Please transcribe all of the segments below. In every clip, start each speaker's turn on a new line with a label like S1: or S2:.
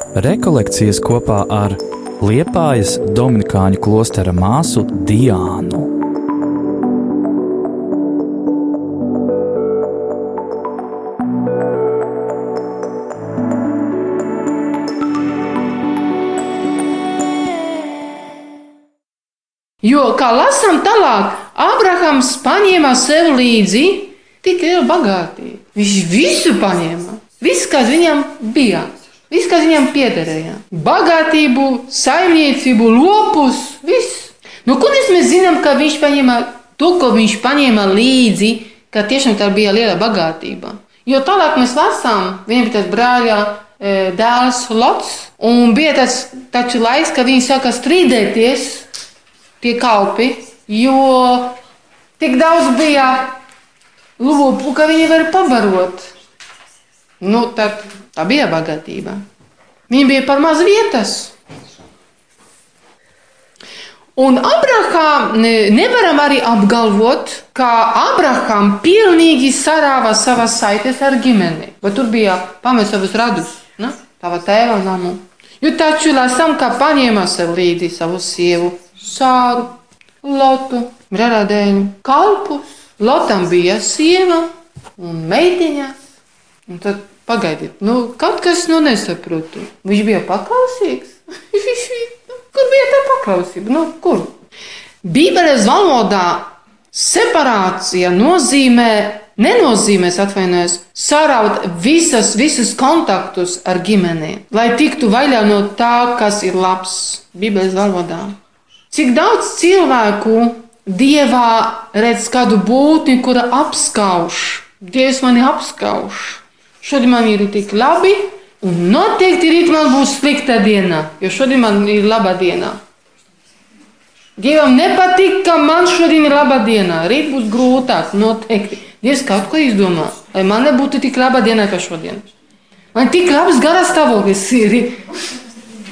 S1: Rekolekcijas kopā ar Liepājas Dominikāņu klostera māsu Diānu.
S2: Jo, kā lasām tālāk, Abrahams paņēma sev līdzi tikai bagātību. Viņš visu paņēma, viss, kas viņam bija. Viss, kas viņam piederēja. Bagātību, saimniecību, lopus, viss. Nu, kur mēs zinām, ka viņš paņēma to, ko viņš paņēma līdzi, ka tiešām tā bija liela bagātība. Jo tālāk mēs lasām, viņam bija tas brāļa e, dēls Lots, un bija tas taču laiks, kad viņi sāka strīdēties tie kalpi, jo tik daudz bija lopu, ka viņi var pabarot. Nu, tad tā bija bagātība. Viņiem bija par maz vietas. Un Abraham nevaram arī apgalvot, ka Abraham pilnīgi sarāva savas saites ar ģimeni. Bet tur bija pamest savus radus, ne? tava tēva namu. Jo taču lasām, ka paņēma sev līdzi savu sievu, sāru, lotu, radēņu, kalpus. Lotam bija sieva un meitiņas. Un tad pagaidiet, nu, kaut kas nu nesaprotu. Viņš bija paklausīgs. kur bija tā paklausība? Nu, kur? Bībeles valodā separācija nozīmē, nenozīmēs atvainojas, sāraut visas, visus kontaktus ar ģimeni, lai tiktu vaļā no tā, kas ir labs Bībeles valodā. Cik daudz cilvēku dievā redz kādu būtni, kura apskauž. Dievs mani apskauž. Šodien man ir tik labi, un noteikti rīt man būs slikta diena, jo šodien man ir laba diena. Dievam nepatīk, ka man šodien ir laba diena. Rīt būs grūtāk, noteikti. Dievs kaut ko izdomā, lai man nebūtu tik laba diena kā šodien. Man tik labs garas stāvoklis ir.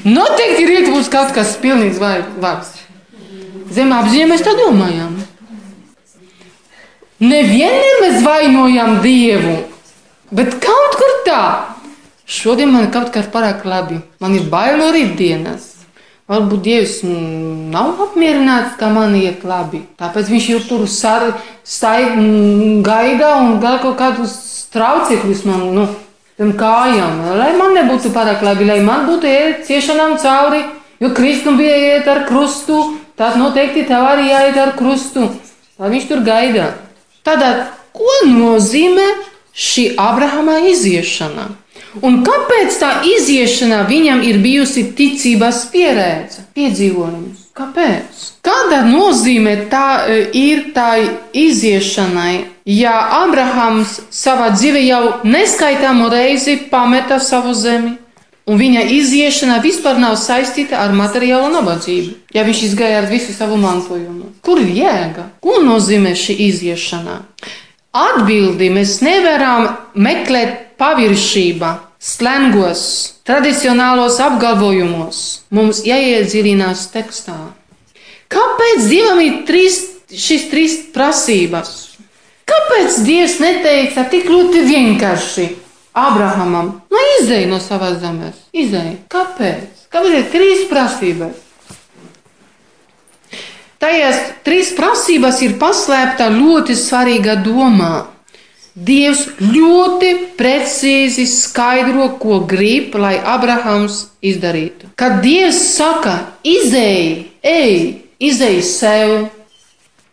S2: Noteikti rīt būs kaut kas pilnīgs vārds. Zem apziņā mēs tā domājam. Nevienmēr mēs vainojam Dievu, bet kaut kur tā. Šodien man kaut kā pārāk labi. Man ir bail no rītdienas. Varbūt Dievs nav apmierināts, ka man iet labi. Tāpēc viņš jau tur stāv gaida un gaida kaut kādus traucekļus man, nu, kājām. Lai man nebūtu pārāk labi, lai man būtu iet ciešanām cauri, jo Kristum bija iet ar krustu, tad noteikti tev arī jāiet ar krustu. Tā viņš tur gaida. Tātad, ko nozīmē šī Abrahama iziešana? Un kāpēc tā iziešana viņam ir bijusi ticības pieredze, piedzīvojums? Kāpēc? Kāda nozīme tā ir tai iziešanai, ja Abrahams savā dzīvē jau neskaitāmu reizi pameta savu zemi? Un viņa iziešana vispār nav saistīta ar materiālo nabadzību. Ja viņš izgāja ar visu savu mantojumu, kur ir jēga? Ko nozīmē šī iziešana? Atbildi mēs nevaram meklēt paviršībā, slēngos, tradicionālos apgalvojumos. Mums jāiedziļinās tekstā. Kāpēc Dievam ir trīs, šīs trīs prasības? Kāpēc Dievs neteica tik ļoti vienkārši Abrahamam? Nu, izēj no savas zemes, izēj. Kāpēc? Kāpēc ir trīs prasības? Tajās trīs prasības ir paslēpta ļoti svarīga domā. Dievs ļoti precīzi skaidro, ko grib, lai Abrahams izdarītu. Kad Dievs saka, izēj, ej, izēj sev,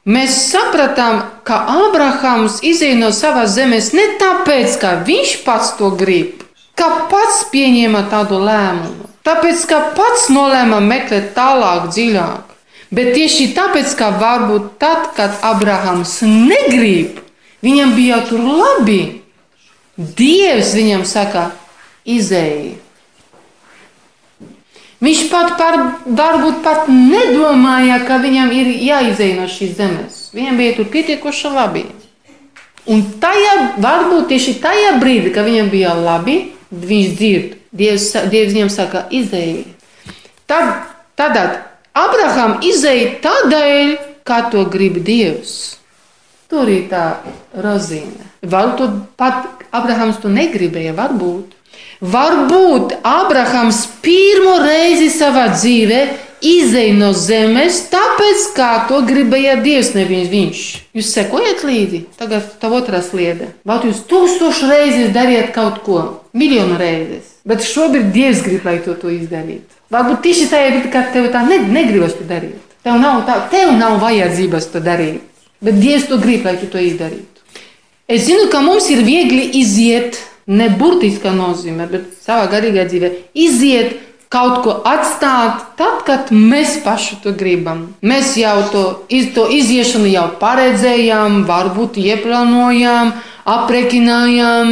S2: mēs sapratām, ka Abrahams izēja no savas zemes ne tāpēc, ka viņš pats to grib, ka pats pieņēma tādu lēmumu, tāpēc, ka pats nolēma meklēt tālāk, dziļāk, bet tieši tāpēc, ka varbūt tad, kad Abrahams negrib, Viņam bija tur labi. Dievs viņam saka, izēja. Viņš pat par varbūt pat nedomāja, ka viņam ir jāizēj no šīs zemes. Viņam bija tur pietiekoši labi. Un tajā, varbūt tieši tajā brīdī, kad viņam bija labi, viņš dzird, Dievs, Dievs viņam saka, izēj. Tad, tad Abraham izēja tādēļ, kā to grib Dievs. Tur ir tā rozīne. Varbūt pat Abrahams to negribēja, varbūt. Varbūt Abrahams pirmo reizi savā dzīvē izēja no zemes, tāpēc, kā to gribēja Dievs, nevis viņš. Jūs sekojat līdzi, tagad tā otrā sliede. Vai jūs tūkstoši reizes dariet kaut ko, miljonu reizes, bet šobrīd Dievs grib, lai to, to izdarītu. Varbūt tieši tajā brīdī, kad tev tā ne, negribas to darīt. Tev nav, tā, tev nav vajadzības to darīt, bet Dievs to grib, lai tu to izdarītu. Es zinu, ka mums ir viegli iziet, ne burtiskā nozīmē, bet savā garīgā dzīvē, iziet kaut ko atstāt, tad, kad mēs paši to gribam. Mēs jau to, iz, to iziešanu jau paredzējām, varbūt ieplānojām, aprēķinājām,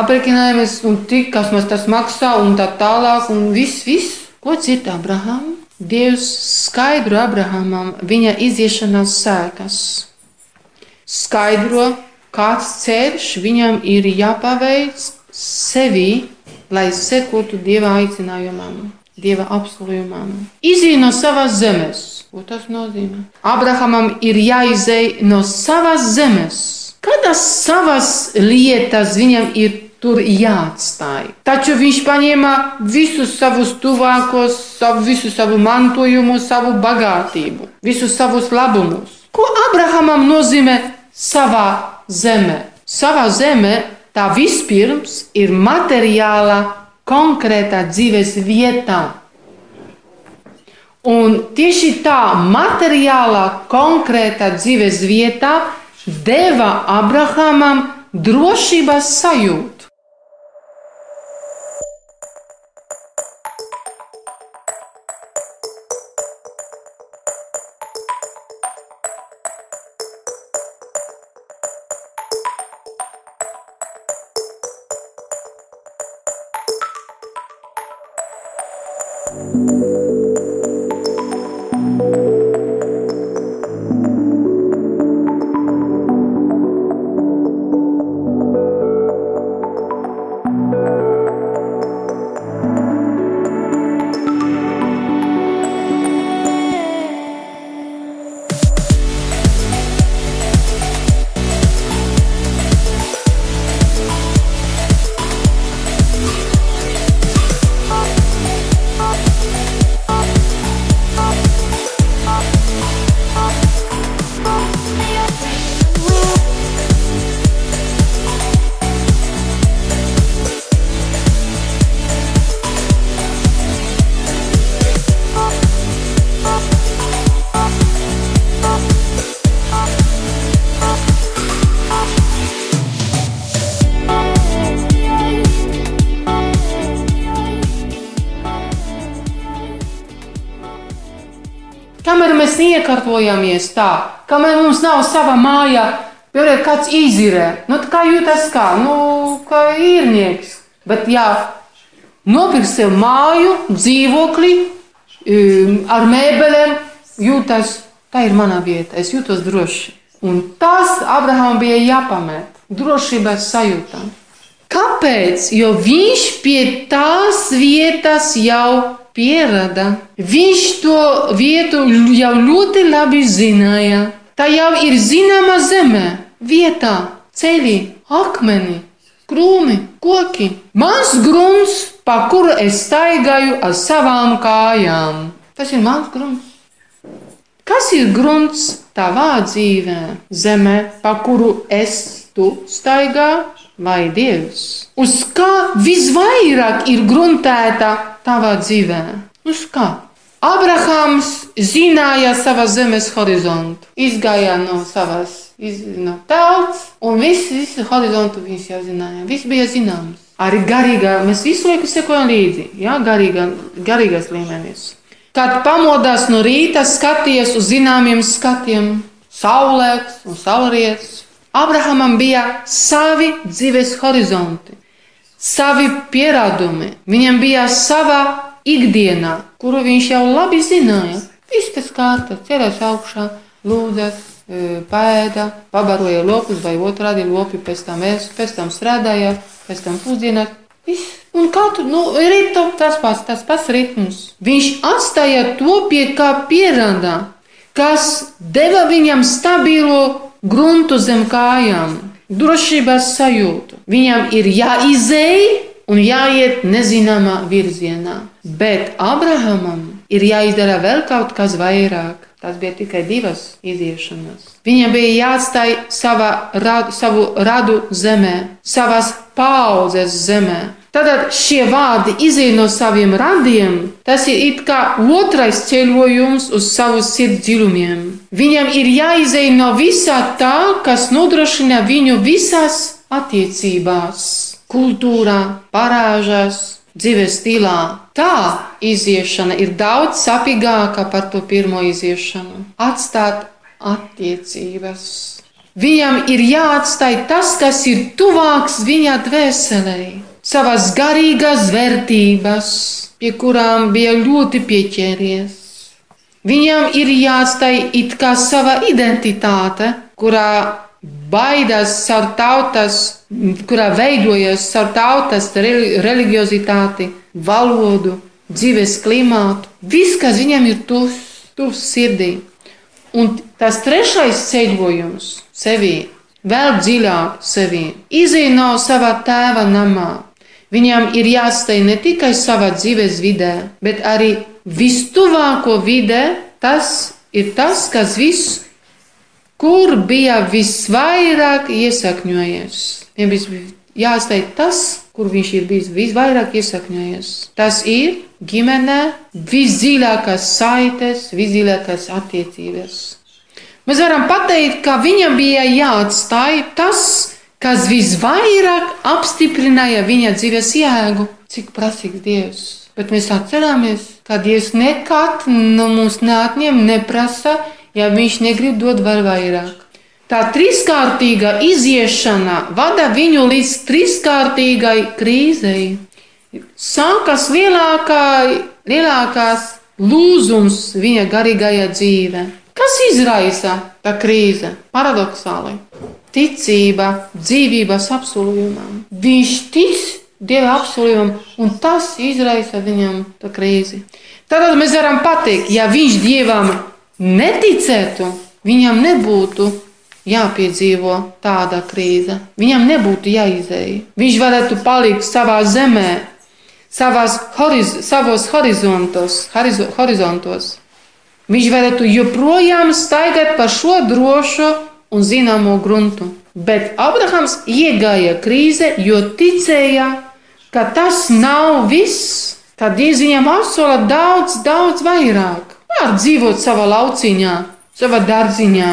S2: aprēķinājāmies, un tik, kas mums tas maksā, un tā tālāk, un viss, viss. Ko cita Abraham? Dievs skaidro Abrahamam viņa iziešanās sēkas. Skaidro, kāds ceļš viņam ir jāpaveic sevi lai sekotu Dieva aicinājumam, Dieva apsolījumam. Izej no savas zemes. Ko tas nozīmē? Abrahamam ir jāizej no savas zemes. Kādas savas lietas viņam ir tur jāatstāj? Taču viņš paņēma visus savus tuvākos, savu, visu savu mantojumu, savu bagātību, visus savus labumus. Ko Abrahamam nozīmē savā zemē? Savā zemē tā vispirms ir materiāla konkrētā dzīves vietā. Un tieši tā materiālā konkrētā dzīves vietā deva Abrahamam drošības sajūtu. Iekārtojamies tā, kamēr mums nav sava māja, piemēram, kāds izīrē, nu, kā jūtas kā, nu, kā īrnieks. Bet, ja nopirkt sev māju, dzīvokli um, ar mēbelēm, jūtas, tā ir mana vieta, es jūtos droši. Un tas Abrahamam bija jāpamet, drošības sajūta. Kāpēc? Jo viņš pie tās vietas jau pierada. Viņš to vietu jau ļoti labi zināja. Tā jau ir zināma zeme, vietā, ceļi, akmeni, krūmi, koki. Mans grunts, pa kuru es staigāju ar savām kājām. Tas ir mans grunts. Kas ir grunts tavā dzīvē? Zeme, pa kuru es tu staigā, vai Dievs? Uz kā visvairāk ir gruntēta tavā dzīvē? Uz kā? Abrahams zināja savas zemes horizontu, izgāja no savas iz, no tauts, un visu, visu horizontu viņš jau zināja. Viss bija zināms. Arī garīgā, mēs visu laiku sekojam līdzi, jā, garīgā, garīgās līmenis. Kad pamodās no rīta, skaties uz zināmiem skatiem, saulēks un saulrietis. Abrahamam bija savi dzīves horizonti, savi pierādumi. Viņam bija sava ikdiena, kuru viņš jau labi zināja. Viss tas kārta, ceļās augšā, lūdzas, pēda, pabaroja lopus vai otrādi lopi, pēc tam es, pēc tam strādāja, pēc tam pusdienā. Viss. Un katru nu, rītu tas pats, tas pats ritms. Viņš atstāja to pie kā pierādā, kas deva viņam stabilo gruntu zem kājām, drošības sajūtu. Viņam ir jāizēj un jāiet nezināmā virzienā. Bet Abrahamam ir jāizdara vēl kaut kas vairāk. Tas bija tikai divas iziešanas. Viņam bija jāatstāj sava, rad, savu radu zemē, savas paudzes zemē. Tad šie vārdi iziet no saviem radiem. Tas ir it kā otrais ceļojums uz savu sirds dziļumiem. Viņam ir jāiziet no visā tā, kas nodrošina viņu visās attiecībās, kultūrā, parāžās, dzīves stilā. Tā iziešana ir daudz sapīgāka par to pirmo iziešanu. Atstāt attiecības. Viņam ir jāatstāj tas, kas ir tuvāks viņa dvēselē, savas garīgās vērtības, pie kurām bija ļoti pieķēries. Viņam ir jāatstāj it kā sava identitāte, kurā baidās caur tautas, kurā veidojas caur tautas religiozitāti, valodu, dzīves klimātu. Viss, kas viņam ir tuvs, tuvs sirdī. Un tas trešais ceļojums sevī, vēl dziļāk sevī, izēj no sava tēva namā. Viņam ir jāstāj ne tikai savā dzīves vidē, bet arī vistuvāko vidē. Tas ir tas, kas viss kur bija visvairāk iesakņojies. Viņam bija jāstāj tas, kur viņš ir bijis visvairāk iesakņojies. Tas ir ģimenē visdziļākās saites, visdziļākās attiecības. Mēs varam pateikt, ka viņam bija jāatstāj tas, kas visvairāk apstiprināja viņa dzīves jēgu, cik prasīgs Dievs. Bet mēs atceramies, ka Dievs nekad no mums neatņem, neprasa, ja viņš negrib dot vēl vairāk. Tā trīskārtīga iziešana vada viņu līdz trīskārtīgai krīzei. Sākas lielākā, lielākās lūzums viņa garīgajā dzīvē. Kas izraisa tā krīze? Paradoxāli. Ticība dzīvības apsolījumam. Viņš tic Dieva apsolījumam, un tas izraisa viņam tā krīzi. Tad mēs varam pateikt, ja viņš Dievam neticētu, viņam nebūtu jāpiedzīvo tāda krīze. Viņam nebūtu jāizēja. Viņš varētu palikt savā zemē, savās horiz, savos horizontos, horizo, horizontos. Viņš varētu joprojām staigāt pa šo drošo un zināmo gruntu. Bet Abrahams iegāja krīze, jo ticēja, ka tas nav viss, ka Dievs viņam apsola daudz, daudz vairāk. Var dzīvot savā lauciņā, savā dārziņā.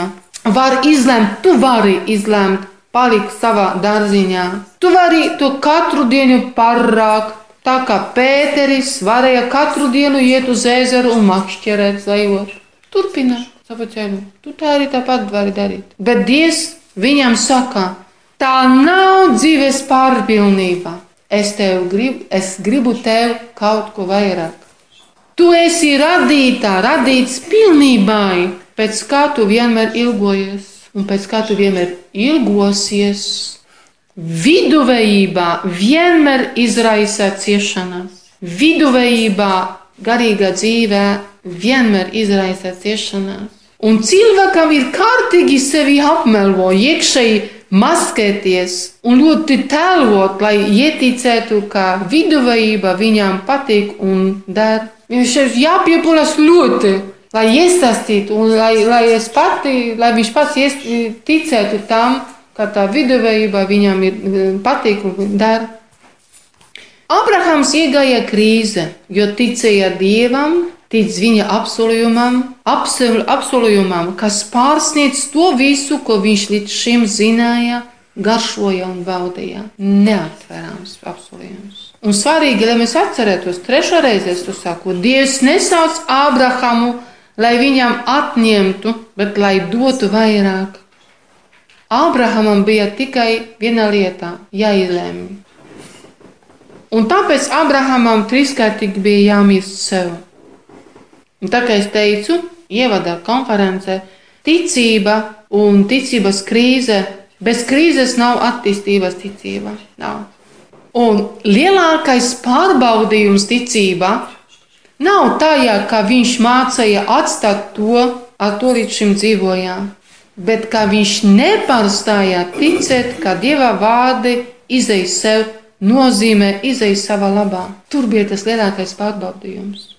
S2: Var izlemt, tu vari izlemt, palikt savā dārziņā. Tu vari to katru dienu pārrākt. Tā kā Pēteris varēja katru dienu iet uz ezeru un makšķerēt zvejošu. Turpina savu ceļu. Tu tā arī tāpat vari darīt. Bet Dievs viņam saka, tā nav dzīves pārpilnība. Es tev gribu, es gribu tev kaut ko vairāk. Tu esi radītā, radīts pilnībai, pēc kā tu vienmēr ilgojies un pēc kā tu vienmēr ilgosies. Viduvējībā vienmēr izraisa ciešanas. Viduvējībā garīgā dzīvē vienmēr izraisa ciešanas. Un cilvēkam ir kārtīgi sevi apmelo, iekšēji maskēties un ļoti tēlot, lai ieticētu, ka viduvējība viņam patīk un der. Viņš ir jāpiepūlas ļoti, lai iestāstītu, un lai, lai, pati, lai viņš pats iest, ticētu tam, ka tā viduvējība viņam ir patīk un dara. Abrahams iegāja krīze, jo ticēja Dievam, tic viņa apsolījumam, apsol, apsolījumam, kas pārsniedz to visu, ko viņš līdz šim zināja, garšoja un baudīja. Neatverams apsolījums. Un svarīgi, lai mēs atcerētos, trešo reizi es to saku, Dievs nesauc Ābrahamu, lai viņam atņemtu, bet lai dotu vairāk. Ābrahamam bija tikai viena lieta - jāizlemj. Un tāpēc Ābrahamam trīskārtīgi bija jāmīst sev. Un tā kā es teicu, ievadā konferencē, ticība un ticības krīze, bez krīzes nav attīstības ticība. Nav. Un lielākais pārbaudījums ticībā nav tajā, ka viņš mācīja atstāt to, ar to līdz šim dzīvojām, bet ka viņš nepārstāja ticēt, ka dieva vārdi izdeja sev nozīmē izejas savā labā. Tur bija tas lielākais pārbaudījums.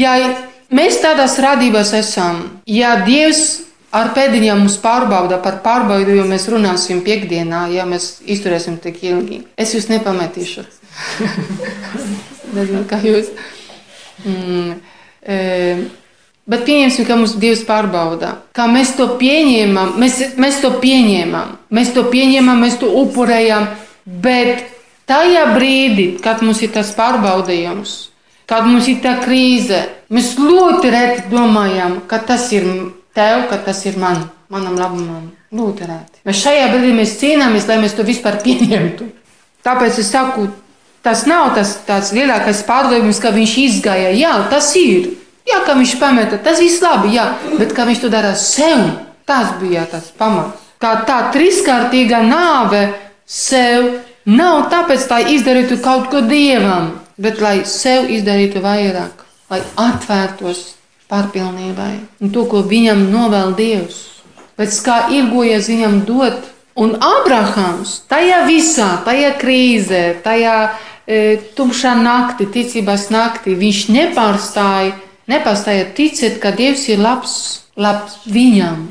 S2: Ja mēs tādās radībās esam, ja Dievs ar pēdiņām mums pārbauda par pārbaudījumu, mēs runāsim piekdienā, ja mēs izturēsim tik ilgi. Es jūs nepametīšu. Nezinu, kā jūs. Mm, e, bet pieņemsim, ka mums Dievs pārbauda. Kā mēs to pieņēmām, mēs, mēs to pieņēmām, mēs to pieņēmām, mēs to upurējām. Bet tajā brīdī, kad mums ir tas pārbaudījums, kad mums ir tā krīze, mēs ļoti reti domājam, ka tas ir tev, ka tas ir man, manam labumam. Ļoti reti. Mēs šajā brīdī mēs cīnāmies, lai mēs to vispār pieņemtu. Tāpēc es saku, tas nav tas tāds lielākais pārdevums, ka viņš izgāja. Jā, tas ir. Jā, ka viņš pameta, tas viss labi, jā, bet kā viņš to dara sev, tas bija tas pamats. Kā tā trīskārtīga nāve sev nav tāpēc, lai izdarītu kaut ko dievam, bet lai sev izdarītu vairāk, lai atvērtos pārpilnībai un to, ko viņam novēl Dievs. Pēc kā ilgojies viņam dot, un Abrahams tajā visā, tajā krīzē, tajā e, tumšā naktī, ticības naktī, viņš nepārstāja, nepārstāja ticēt, ka Dievs ir labs, labs viņam.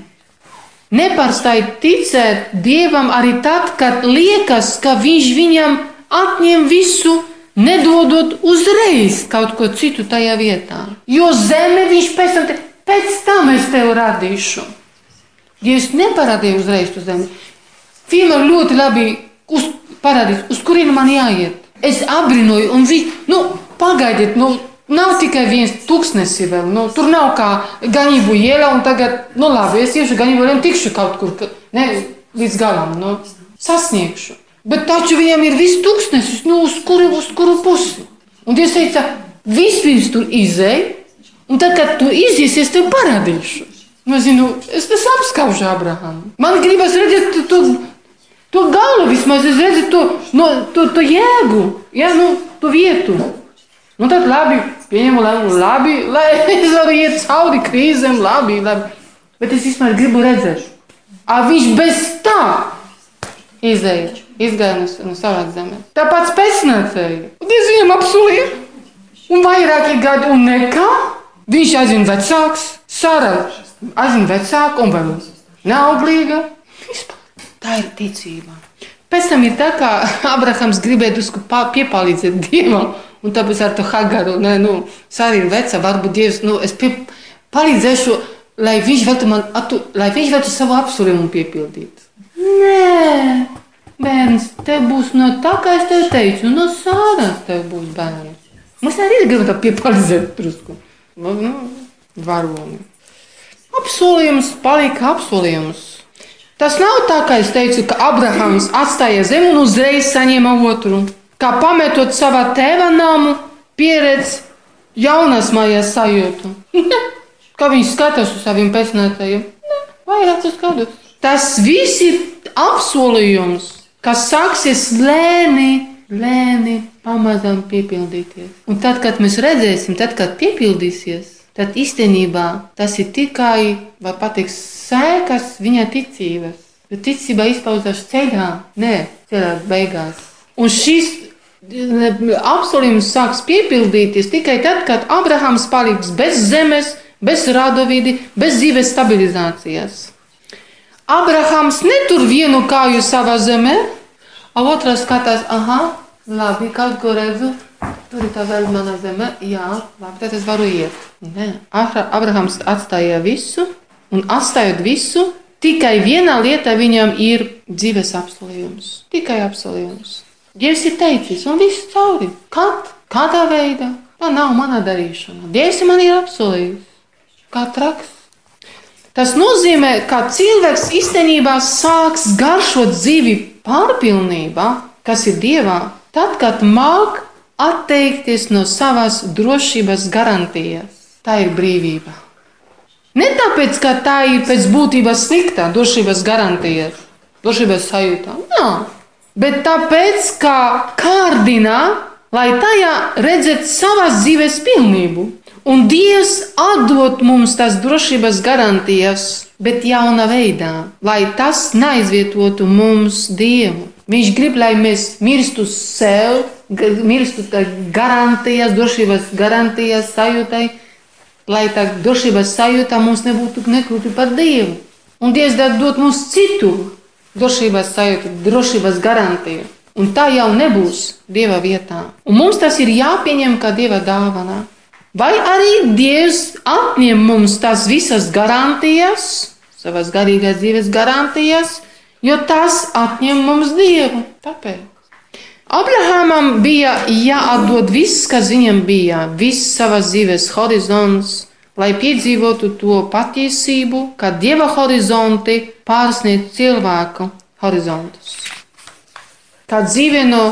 S2: Nepārstāja ticēt Dievam arī tad, kad liekas, ka viņš viņam atņem visu nedodot uzreiz kaut ko citu tajā vietā. Jo zeme viņš pēc tam, te, pēc tam es tev radīšu. Dievs neparādīja uzreiz to zemi. Vienmēr ļoti labi uz, parādīt, uz kurienu man jāiet. Es abrinoju, un viņi, nu, pagaidiet, nu, nav tikai viens tūkstnesis vēl. Nu, tur nav kā ganību iela, un tagad, nu, labi, es iešu ganību ielu un tikšu kaut kur, ne, līdz galam, nu, sasniegšu. Bet taču viņam ir viss tūkstnesis, nu uz kuru, uz kuru pusi. Un Dievs teica, viņš tur izēja, un tad, kad tu izies, es tev parādīšu. Nu, es zinu, es tas apskaužu Abrahamu. Man gribas redzēt to, to, to galu vismaz, es redzu to, no, to, to jēgu, ja, nu, to vietu. Nu, tad labi, pieņemu lēmumu, labi, lai es varu iet cauri krīzēm, labi, labi. Bet es vispār gribu redzēt, a viņš bez tā izēja, izgāja no, savas zemes. Tāpat pēcnācēji. Dievs viņam apsolīja, un vairāki gadi, un nekā. Viņš aizvien vecāks, Sara aizvien vecāka un vēl neauglīga. Tā ir ticība. Pēc tam ir tā, kā Abrahams gribēja drusku piepalīdzēt Dievam, un tāpēc ar to Hagaru, ne, nu, Sara ir veca, varbūt Dievs, nu, es palīdzēšu, lai viņš varētu man, atu, lai viņš varētu savu apsolījumu piepildīt. Nē, bērns, tev būs no tā, kā es tev teicu, no sāras tev būs bērns. Mums arī gribam tā piepalīdzēt drusku. Nu, nu, varoni. Apsolījums palika apsolījums. Tas nav tā, kā es teicu, ka Abrahams atstāja zemi un uzreiz saņēma otru. Kā pametot savā tēva namu, pieredz jaunas mājās sajūtu. kā viņš skatās uz saviem pēcnātājiem. Vairākus gadus. Tas viss ir apsolījums, kas sāksies lēni, lēni, pamazām piepildīties. Un tad, kad mēs redzēsim, tad, kad piepildīsies, tad īstenībā tas ir tikai, vai pateikt, sēkas viņa ticības. Jo ticība izpaužas ceļā, ne ceļā beigās. Un šis apsolījums sāks piepildīties tikai tad, kad Abrahams paliks bez zemes, bez radovidi, bez dzīves stabilizācijas. Abrahams netur vienu kāju savā zemē, a otrs skatās, ah, labi, kaut ko redzu. Tur ir tā vēl mana zeme, jā, labi, tad es varu iet. Nē, Abrahams atstāja visu, un atstājot visu, tikai viena lieta viņam ir dzīves apsolījums. Tikai apsolījums. Dievs ir teicis, un viss cauri. Kad? Kādā veidā? Tā nav mana darīšana. Dievs man ir apsolījis. Kā traks. Tas nozīmē, ka cilvēks īstenībā sāks garšot dzīvi pārpilnībā, kas ir dievā, tad, kad māk atteikties no savas drošības garantijas. Tā ir brīvība. Ne tāpēc, ka tā ir pēc būtības sliktā drošības garantija, drošības sajūta. Nā, bet tāpēc, ka kārdina, lai tajā redzētu savas dzīves pilnību. Un Dievs atdod mums tās drošības garantijas, bet jaunā veidā, lai tas neaizvietotu mums Dievu. Viņš grib, lai mēs mirstu sev, mirstu garantijas, drošības garantijas sajūtai, lai tā drošības sajūta mums nebūtu nekļūtu par Dievu. Un Dievs dod mums citu drošības sajūtu, drošības garantiju. Un tā jau nebūs Dieva vietā. Un mums tas ir jāpieņem kā Dieva dāvana. Vai arī Dievs atņem mums tās visas garantijas, savas garīgās dzīves garantijas, jo tas atņem mums Dievu. Tāpēc. Abrahamam bija jāatdod viss, kas viņam bija, viss savas dzīves horizonts, lai piedzīvotu to patiesību, ka Dieva horizonti pārsniedz cilvēku horizontus. Kā dzīve no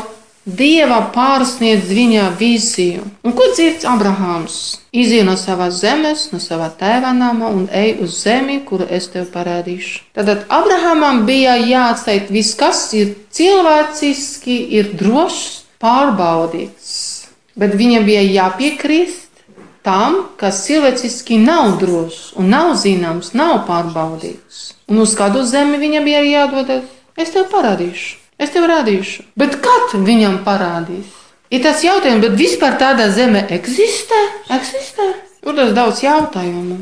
S2: Dieva pārsniedz viņa vīziju. Un ko dzird Abrahāms? Iziet no savas zemes, no sava tēva nama un ej uz zemi, kuru es tev parādīšu. Tad Abrahamam bija jāatstāj viss, kas ir cilvēciski, ir drošs, pārbaudīts. Bet viņam bija jāpiekrist tam, kas cilvēciski nav drošs un nav zināms, nav pārbaudīts. Un uz kādu zemi viņam bija jādodas? Es tev parādīšu. Es tev rādīšu. Bet kad viņam parādīs? Ir tas jautājums, bet vispār tāda zeme eksistē? eksistē? Tur tas daudz jautājumu.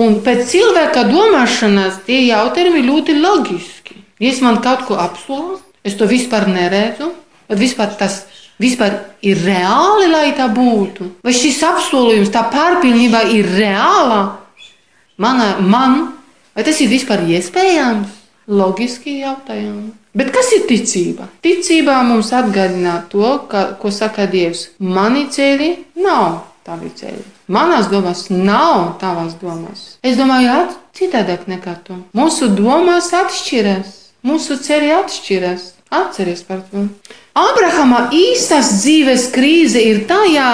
S2: Un pēc cilvēka domāšanas tie jautājumi ļoti loģiski. Ja es man kaut ko apsolu, es to vispār neredzu, bet vispār tas vispār ir reāli, lai tā būtu. Vai šis apsolījums, tā pārpilnība ir reāla? Mana, man, vai tas ir vispār iespējams? Loģiski jautājumi. Bet kas ir ticība? Ticībā mums atgādina to, ka, ko saka Dievs. Mani ceļi nav tavi ceļi. Manas domas nav tavas domas. Es domāju, citādāk nekā tu. Mūsu domas atšķiras, mūsu ceļi atšķiras. Atceries par to. Abrahama īstas dzīves krīze ir tajā,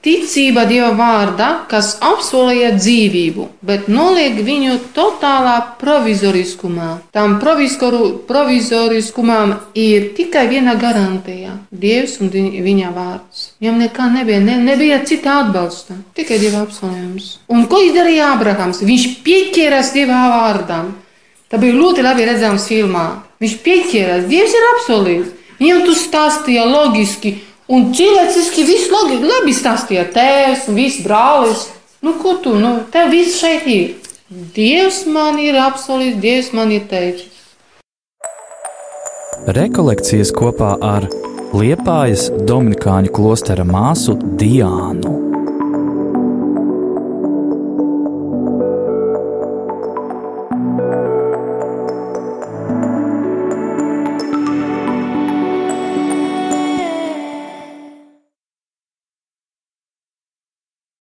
S2: Ticība Dieva vārdā, kas apsolīja dzīvību, bet noliek viņu totālā provizoriskumā. Tam provizoriskumam ir tikai viena garantija - Dievs un viņa vārds. Viņam nekā nebija, ne, nebija cita atbalsta, tikai Dieva apsolījums. Un ko izdarīja Abrahams? Viņš pieķērās Dieva vārdam. Tā bija ļoti labi redzams filmā. Viņš pieķērās, Dievs ir apsolījis. Viņam tu stāstīja loģiski Un cilvēciski viss logi, labi stāstīja tēvs un viss brālis. Nu, ko tu, nu, tev viss šeit ir. Dievs man ir apsolījis, Dievs man ir teicis.
S1: Rekolekcijas kopā ar Liepājas Dominikāņu klostera māsu Diānu.